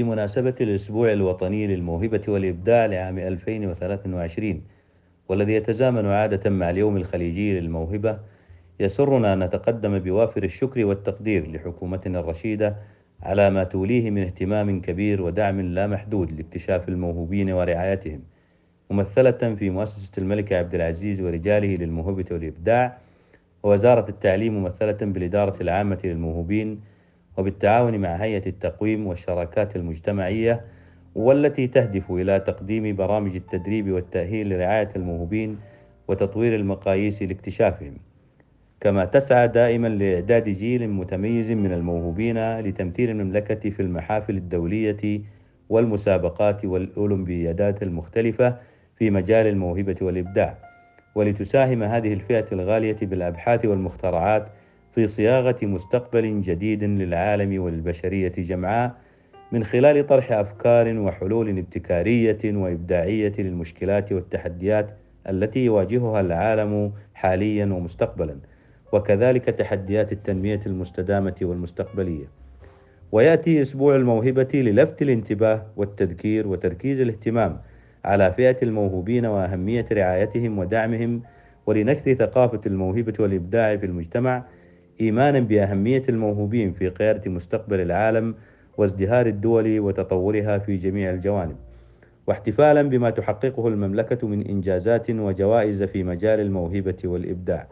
في مناسبة الأسبوع الوطني للموهبة والإبداع لعام 2023 والذي يتزامن عادة مع اليوم الخليجي للموهبة يسرنا أن نتقدم بوافر الشكر والتقدير لحكومتنا الرشيدة على ما توليه من اهتمام كبير ودعم لا محدود لاكتشاف الموهوبين ورعايتهم. ممثلة في مؤسسة الملك عبد العزيز ورجاله للموهبة والإبداع ووزارة التعليم ممثلة بالإدارة العامة للموهوبين وبالتعاون مع هيئة التقويم والشراكات المجتمعية والتي تهدف إلى تقديم برامج التدريب والتأهيل لرعاية الموهوبين وتطوير المقاييس لاكتشافهم. كما تسعى دائما لإعداد جيل متميز من الموهوبين لتمثيل المملكة في المحافل الدولية والمسابقات والأولمبيادات المختلفة في مجال الموهبة والإبداع ولتساهم هذه الفئة الغالية بالأبحاث والمخترعات في صياغة مستقبل جديد للعالم وللبشرية جمعاء من خلال طرح أفكار وحلول ابتكارية وإبداعية للمشكلات والتحديات التي يواجهها العالم حاليا ومستقبلا وكذلك تحديات التنمية المستدامة والمستقبلية. ويأتي أسبوع الموهبة للفت الانتباه والتذكير وتركيز الاهتمام على فئة الموهوبين وأهمية رعايتهم ودعمهم ولنشر ثقافة الموهبة والإبداع في المجتمع إيمانا بأهمية الموهوبين في قيادة مستقبل العالم وازدهار الدول وتطورها في جميع الجوانب واحتفالا بما تحققه المملكة من إنجازات وجوائز في مجال الموهبة والإبداع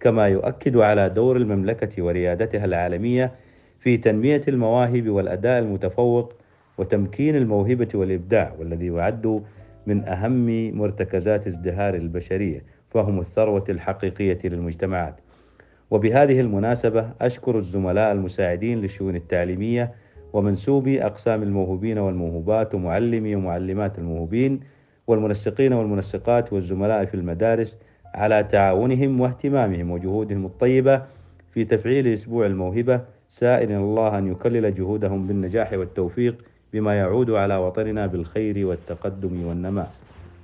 كما يؤكد على دور المملكة وريادتها العالمية في تنمية المواهب والأداء المتفوق وتمكين الموهبة والإبداع والذي يعد من أهم مرتكزات ازدهار البشرية فهم الثروة الحقيقية للمجتمعات. وبهذه المناسبة أشكر الزملاء المساعدين للشؤون التعليمية ومنسوبي أقسام الموهوبين والموهوبات ومعلمي ومعلمات الموهوبين والمنسقين والمنسقات والزملاء في المدارس على تعاونهم واهتمامهم وجهودهم الطيبة في تفعيل أسبوع الموهبة سائل الله أن يكلل جهودهم بالنجاح والتوفيق بما يعود على وطننا بالخير والتقدم والنماء.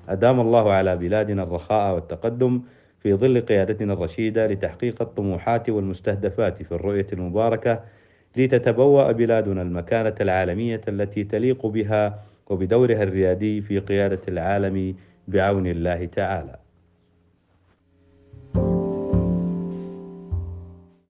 أدام الله على بلادنا الرخاء والتقدم في ظل قيادتنا الرشيدة لتحقيق الطموحات والمستهدفات في الرؤية المباركة لتتبوأ بلادنا المكانة العالمية التي تليق بها وبدورها الريادي في قيادة العالم بعون الله تعالى.